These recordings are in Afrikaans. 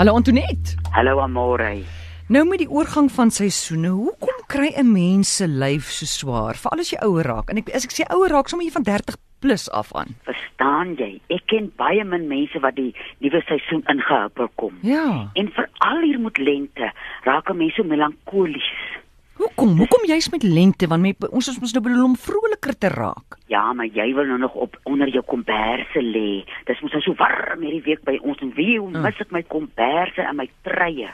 Hallo Antoinette. Hallo Amore. Nou met die oorgang van seisoene, hoekom kry 'n mens se lyf so swaar, veral as jy ouer raak? En ek as ek sê ouer raak, sommer jy van 30 plus af aan. Verstaan jy? Ek ken baie min mense wat die nuwe seisoen ingehuppel kom. Ja. En veral hier met lente raak mense so melankolies. Hoekom? Hoekom juist met lente? Want my, ons is mos nou bedoel om vroliker te raak. Ja, maar jy wil nou nog op onder jou komberse lê. Dis mos nou so warm hierdie week by ons en wie hoe mis ek my komberse en my treie.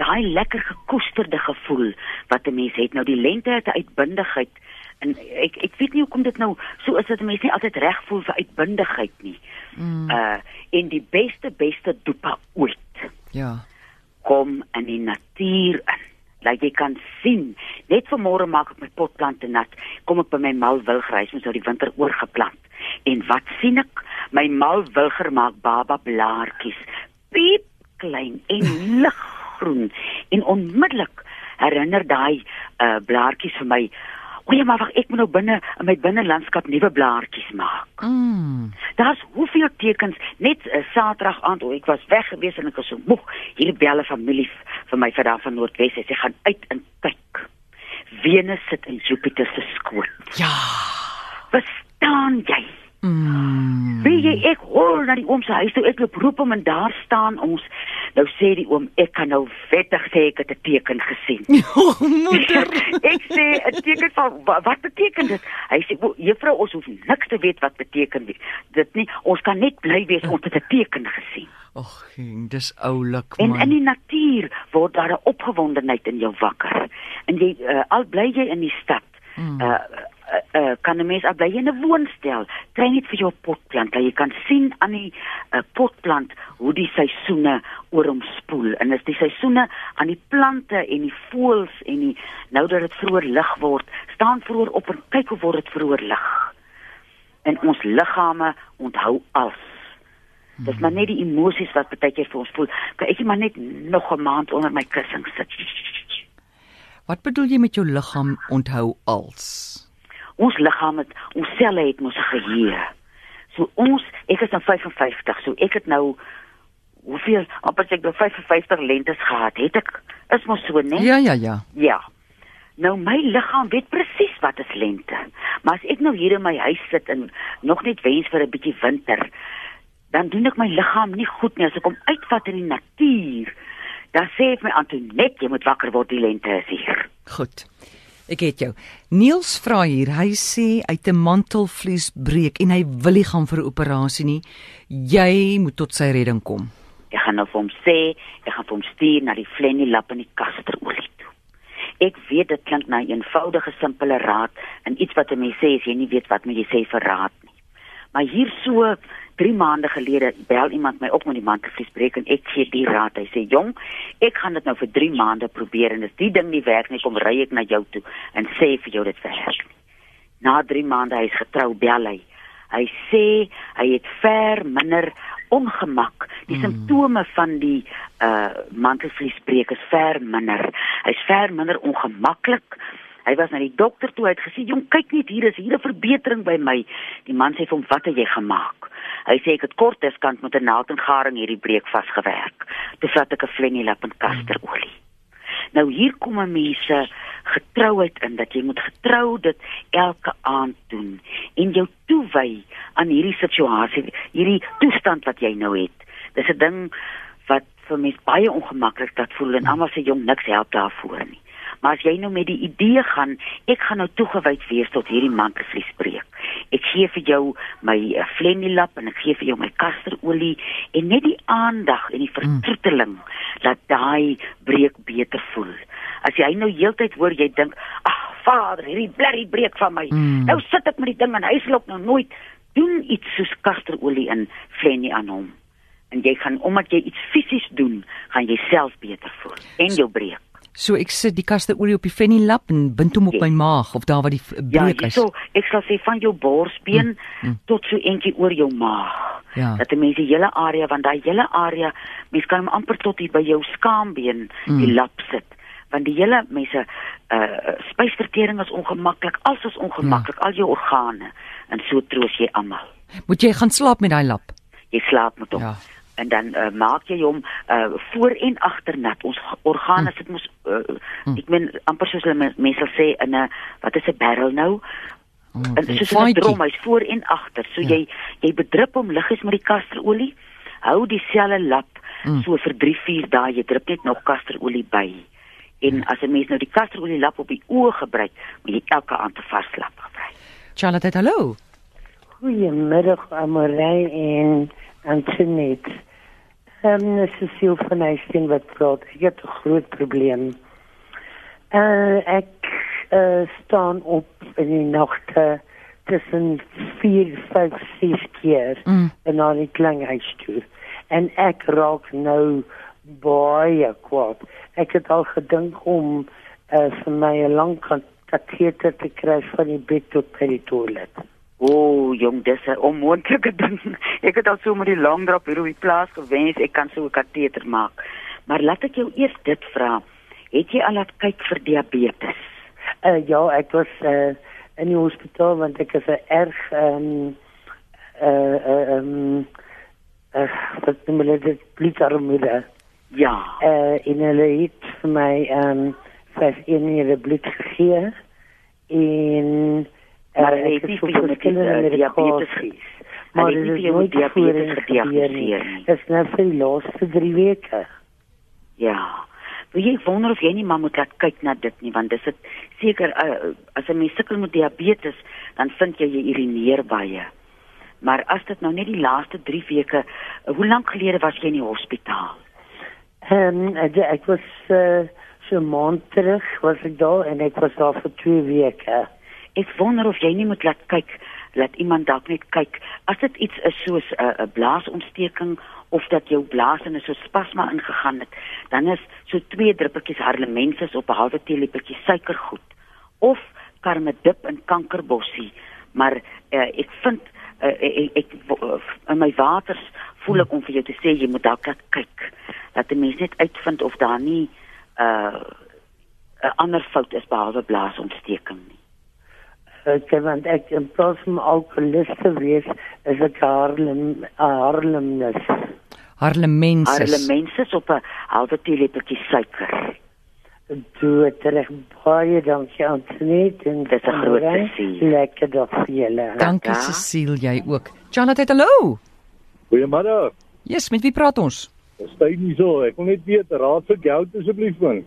Daai lekker gekoesterde gevoel wat 'n mens het. Nou die lente het 'n uitbundigheid en ek ek weet nie hoekom dit nou so is dat 'n mens nie altyd reg voel vir uitbundigheid nie. Mm. Uh en die beste beste dopa ooit Ja. kom in die natuur in. Laat jy kan sien. Net vanmôre maak ek my potplante nat. Kom ek by my malwilgrys, ons het die winter oorgeplant. En wat sien ek? My malwilger maak baba blaartjies. Piep klein en liggroen. En onmiddellik herinner daai uh, blaartjies vir my O ja, maar wag, ek moet nou binne in my binnelandskap nuwe blaartjies maak. Mm. Daar's hoeveel tekens net 'n uh, Saterdag aand, o, ek was weg gewees en ek was so moeg. Hierdie belle familie vir my vir daar van Noordwes, sy gaan uit en kyk. Venus sit in Jupiter se skoot. Ja. Verstaan jy? Mm. Wie jy ek hoor na die oom se huis toe ek loop roep hom en daar staan ons. Nou sê die oom, ek kan nou wettig sê ek het 'n teken gesien. Oh, moeder. ek sê 'n teken van wa- wat beteken dit? Hy sê "O, juffrou ons hoef niks te weet wat beteken dit. Dit nie, ons kan net bly wees ons het 'n teken gesien. Ag, ging, dis oulik En man. in die natuur word daar 'n opgewondenheid in jou wakker. En jy uh, al bly jy in die stad, Mm. uh, uh, uh, kan 'n mens bly in 'n woonstel, kry net vir jou potplant, dat jy kan sien aan die uh, potplant hoe die seisoene oor hom spoel. En as die seisoene aan die plante en die voëls en die nou dat dit vroeër lig word, staan vroeër op en kyk hoe word dit vroeër lig. En ons liggame onthou alles. Dis maar net die emosies wat baie keer vir ons voel. Kan ek maar net nog 'n maand onder my kussing sit? Wat bedoel jy met jou liggaam onthou als? Ons liggaam het ons selle het mos geheue. So ons, ek is nou 55, so ek het nou hoeveel amper sê ek nou 55 lentes gehad. Het ek is mos so, né? Ja, ja, ja. Ja. Nou my liggaam weet presies wat is lente. Maar as ek nou hier in my huis sit en nog net wens vir 'n bietjie winter, dan doen ek my liggaam nie goed nie as ek hom uitvat in die natuur. Dan sê ek my Antoinette, jy moet wakker word, die lente is hier. Goed. Ek het jou. Niels vra hier, hy sê het 'n mantelvlies breek en hy wil nie gaan vir 'n operasie nie. Jy moet tot sy redding kom. Ek gaan nou vir hom sê, ek gaan vir hom stuur na die Flenny lap in die kasterolie toe. Ek weet dit klink na 'n eenvoudige simpele raad en iets wat 'n mens sê as jy nie weet wat moet jy sê vir raad nie. Maar hier so 3 maande gelede bel iemand my op met die mantelvlies breek en ek gee die raad. Hy sê: "Jong, ek gaan dit nou vir 3 maande probeer en as die ding nie werk nie, kom ry ek na jou toe en sê vir jou dit werk." Na 3 maande hy is getrou bel hy. Hy sê hy het ver minder ongemak. Die mm. simptome van die uh mantelvliesbreek is ver minder. Hy's ver minder ongemaklik. Hy was na die dokter toe hy het gesê, "Jong, kyk net hier is hier 'n verbetering by my." Die man sê vir hom, "Wat het jy gemaak?" Hy sê ek het kort diskant met 'n naald en garing hierdie breek vasgewerk. Toe vat ek 'n flenilap en kasterolie. Nou hier kom 'n mense getrouheid in dat jy moet getrou dit elke aand doen en jou toewy aan hierdie situasie, hierdie toestand wat jy nou het. Dis 'n ding wat vir mense baie ongemaklik laat voel en almal sê jong niks help daarvoor nie. Maar as jy nou met die idee gaan, ek gaan nou toegewyd wees tot hierdie mantelvliesbreek. Ek gee vir jou my uh, flenilap en ek gee vir jou my kasterolie en net die aandag en die vertroeteling laat daai breek beter voel. As jy nou heeltyd hoor jy dink, "Ag, Vader, hierdie blerrie breek van my. Mm. Nou sit ek met die ding en hy slok nou nooit doen iets soos kasterolie in flennie aan hom. En jy gaan omdat jy iets fisies doen, gaan jy self beter voel en jou breek. So ek sit die kasteolie op die fenilap en bind hom op Ja. my maag of daar waar die v- Ja, breek is. so ek sal sê van jou borsbeen Mm, mm. tot so eentjie oor jou maag. Ja. Dat die mense die hele area want daai hele area, mens kan hom amper tot hier by jou skaambeen die Mm. lap sit. Want die hele mense uh spysvertering is ongemaklik, alles is ongemaklik, al jou organe en so troos jy almal. Moet jy gaan slaap met daai lap? Jy slaap met hom. Ja. En dan uh, maak jy hom uh, voor en agter nat. Ons organe sit mos uh, ek meen amper soos hulle mense sal sê in 'n wat is 'n barrel nou? Oh, En soos 'n drom, hy's voor en agter. So jy jy bedrup hom liggies met die kasterolie. Hou die selle lap Mm. so vir 3-4 dae. Jy drup net nog kasterolie by. En as 'n mens nou die kasterolie lap op die oë gebruik, moet jy elke aand 'n vars lap gebruik. Charlotte, hallo. Goedemiddag Amorey en Antoinette. Ehm um, Cecile van Eysteen wat praat. Ek het 'n groot probleem. Uh, ek uh, staan op in die nagte tussen 4, 5, 6 keer Mm. en na die klanghuis toe. En ek raak nou baie kwaad. Ek het al gedink om uh, vir my 'n lang kateter te kry van die bed tot by die toilet. O, oh, jong, dis 'n onmoontlike ding. Ek het al so met die langdrap hier op die plaas gewens ek kan so 'n kateter maak. Maar laat ek jou eers dit vra. Het jy al laat kyk vir diabetes? Uh, ja, ek was uh, in die hospitaal want ek is 'n erg ehm eh uh, ehm uh, wat noem hulle dit bloedarmoede. Ja. Eh in hulle het vir my ehm vyf eenhede bloed gegee en Maar ek het nie met verskillende eh, diabetes. Hulle Maar het nie met diabetes gediagnoseer nie. Dit is nou vir die laaste 3 weke. Ja. Wil jy wonder of jy nie maar moet laat kyk na dit nie want dis dit seker uh, as 'n mens sukkel met diabetes dan vind jy jy urineer baie. Maar as dit nou net die laaste 3 weke, uh, hoe lank gelede was jy in die hospitaal? En ek, ek was uh, so 'n maand terug was ek daar en ek was daar vir 2 weke. Ek wonder of jy nie moet laat kyk, laat iemand dalk net kyk as dit iets is soos 'n uh, blaasontsteking of dat jou blaas in 'n so spasma ingegaan het, dan is so twee druppeltjies harlemensis op 'n halwe teelepeltjie suikergoed of karmedip in kankerbossie. Maar uh, ek vind uh, ek, ek in my waters voel ek om vir jou te sê jy moet dalk laat kyk. Dat 'n mens net uitvind of daar nie 'n uh, 'n ander fout is behalwe blaasontsteking nie. Ek want ek in plaas van alkoholist te wees, is ek Harlem Harlemnes. Harlemensis. Harlemensis op 'n halwe teelepeltjie suiker. Doe terug baie dankie Antoinette en Dis 'n groot plesier. Lekker dag vir julle. Dankie Ja. Cecile, jy ook. Charlotte, hallo. Goeiemiddag. Yes, met wie praat ons? Stay nie so. Ek wil net weet, raad vir geld asseblief man.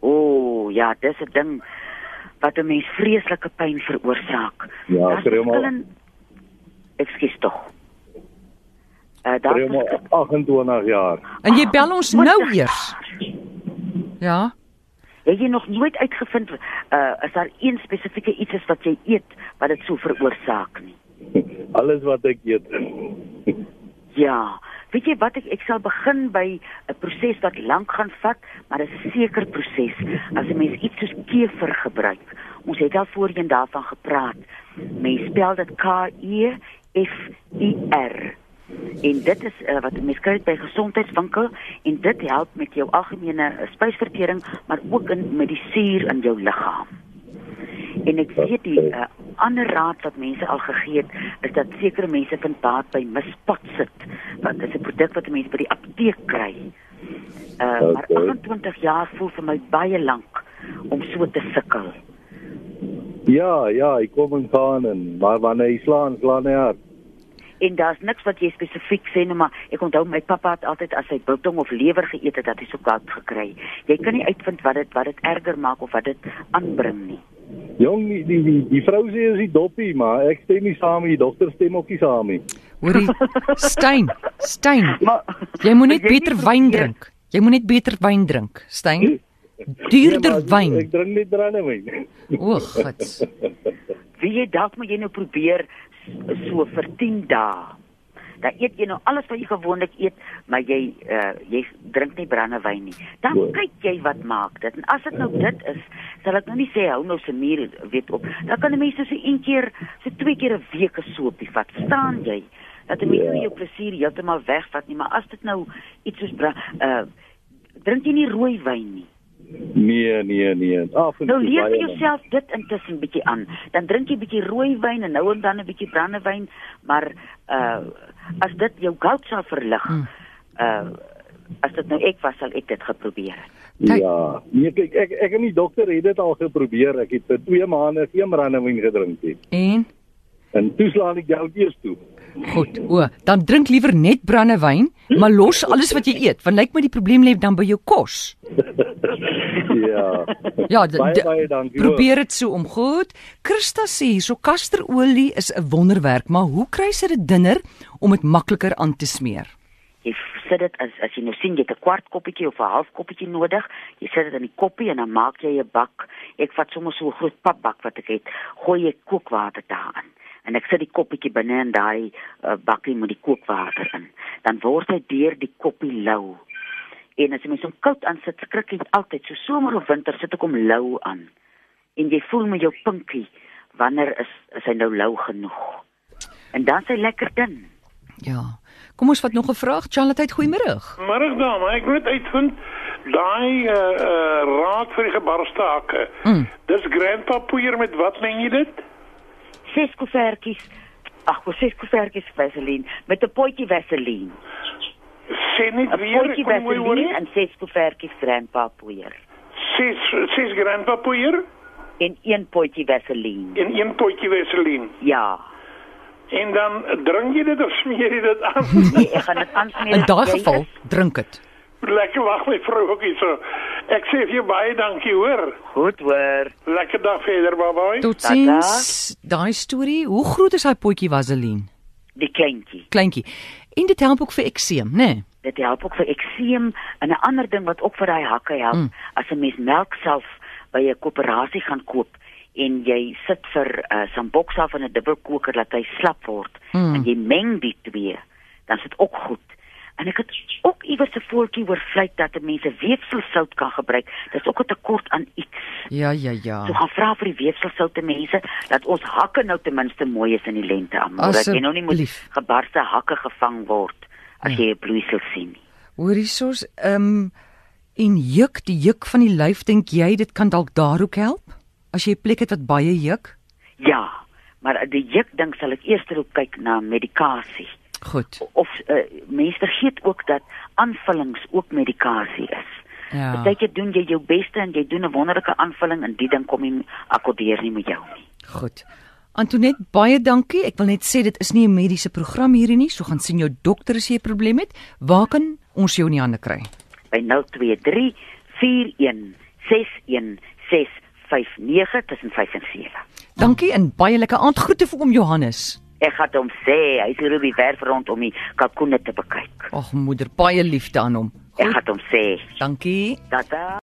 O, oh, ja, dis 'n ding wat 'n mens vreeslike pyn veroorsaak. Ja, verskillend- Ekskuus tog. Uh daar maar 28 jaar. En jy bel ons nou eers. Ja. Het jy nog nooit uitgevind uh is daar een spesifieke iets is wat jy eet wat dit so veroorsaak nie? Alles wat ek eet. Ja. Weet jy wat ek ek sal begin by 'n proses wat lank gaan vat, maar dit is 'n seker proses. As 'n mens iets soos kever gebruik. Ons het al voorheen daarvan gepraat. Mens spel dit K E F I R. En dit is uh, wat mense kry by gesondheidswinkel en dit help met jou algemene uh, spysvertering, maar ook in met die suur in jou liggaam. En ek weet die uh, ander raad wat mense al gegee het, is dat sekere mense vind baat by mispot sit. Want dit is 'n produk wat mense by die apteek kry. Uh, maar Okay. 28 jaar voel vir my baie lank om so te sukkel. Ja, ja, ek kom en gaan en maar wanneer hy slaan, slaan hy hard. En daar's niks wat jy spesifiek sê nie, maar ek onthou my pappa het altyd as hy biltong of lewer geëet het, dat hy so koud gekry. Jy kan nie uitvind wat dit wat dit erger maak of wat dit aanbring nie. Jong, die die die, die vrou sê is die doppie, maar ek stem nie saam nie, die dogter stem ook nie saam nie. Hoorie, Stein, Stein, Maar jy moet net beter wyn drink. Jy moet net beter wyn drink, Stein. Nee, Duurder maar wyn. Ek drink net brandewyn. O, gits. wie jy dalk moet jy nou probeer so vir 10 dae. Dan eet jy nou alles wat jy gewoonlik eet, maar jy uh, jy drink nie brandewyn nie. Dan Ja. kyk jy wat maak dit. En as dit nou dit is, sal ek nou nie sê hou nou se muur weet op. Dan kan 'n mens so een keer, so twee keer 'n week 'n soopie vat. Verstaan jy? Dat 'n mens Ja. nie jou plesier heeltemal wegvat nie, maar as dit nou iets soos uh drink jy nie rooi wyn nie. Nee, nee, nee. Af en Nou toe leer baie vir jouself dit intussen bietjie aan. Dan drink jy bietjie rooi wyn en nou en dan 'n bietjie brandewyn, maar uh as dit jou gout sal verlig, Mm. uh as dit nou ek was sal ek dit geprobeer het. Ja, nee kyk ek ek en die dokter het dit al geprobeer. Ek het vir 2 maande geen brandewyn gedrink nie. En En toe slaan die gout eers toe. goed, o, dan drink liewer net brandewyn, maar los alles wat jy eet, want lyk my die probleem lê dan by jou kos. Ja. Ja, baie baie dankie. Probeer dit so om goed. Christa sê hierso kasterolie is 'n wonderwerk, maar hoe kry sy dit dunner om dit makliker aan te smeer? Jy sit dit as as jy nou sien jy het 'n kwart koppietjie of 'n half koppietjie nodig, jy sit dit in die koppie en dan maak jy 'n bak. Ek vat sommer so 'n groot papbak wat ek het, gooi ek kookwater daarin. En ek sit die koppietjie binne in daai uh, bakkie met die kookwater in. Dan word hy deur die koppie lou. En as jy mens hom koud aansit, skrik jy altyd. So somer of winter sit ek hom lou aan. En jy voel met jou pinkie wanneer is is hy nou lou genoeg. En dan is hy lekker dun. Ja. Kom ons vat nog 'n vraag. Charlotte, goeiemôre. Middag dame, ek moet uitvind daai uh, uh, raad vir die gebarste hakke. Mm. Dis grandpa poeier met wat meng jy dit? Ses koevertjies. Ag, wat ses koevertjies vaseline met 'n potjie vaseline. Sê net 'n weer, Potjie kon mooi hoor. vaseline en ses koevertjies grandpa poeier. Ses ses grandpa poeier En een potjie vaseline. en een potjie vaseline. Ja. En dan drink jy dit of smeer jy dit aan? Nee, ek gaan dit aansmeer. In daai geval, drink dit. Lekker wag my vrou ook hier so. Ek sê vir jou baie dankie hoor. Goed hoor. Lekker dag verder, bye. Totsiens. Daai storie, hoe groot is daai potjie vaseline? Die kleintjie. Kleintjie. En dit help ook vir ekseem, né? Nee? Dit help ook vir ekseem en 'n ander ding wat ook vir daai hakke help. Mm. As 'n mens melkself by 'n koöperasie gaan koop en jy sit vir uh, sambokself in 'n dubbelkoker dat hy slap word Mm. en jy meng die twee, dan is dit ook goed. En ek het ook iewers 'n voeltjie oor vlei dat 'n mens 'n weefselsout kan gebruik. Dis ook 'n tekort aan iets. Ja, ja, ja. So gaan vra vir die weefselsoute mense dat ons hakke nou ten minste mooi is in die lente almal. Dat jy nou nie moet gebarste hakke gevang word as Ja. jy 'n bloeisel sien nie. Hoor hiersoos, ehm um, en juk, die juk van die lyf, dink jy dit kan dalk daar ook help? As jy 'n plek het wat baie juk? Ja, maar die juk ding sal ek eers erop kyk na medikasie. Goed. Of uh, mense vergeet ook dat aanvullings ook medikasie is. Ja. Partykeer doen jy jou beste en jy doen 'n wonderlike aanvulling en die ding kom nie akkordeer nie met jou nie. Goed. Antoinette, baie dankie. Ek wil net sê dit is nie 'n mediese program hierdie nie, so gaan sien jou dokter as jy 'n probleem het. Waar kan ons jou in die hande kry? By 023 41 61 659 tussen 5 en 7. Dankie en baie lekker aand. Groete vir oom Johannes. Ek gaan hom sê, hy is die werf rond om die kalkoene te bekyk. Ag moeder, baie liefde aan hom. Ek gaan hom sê, Dankie. tata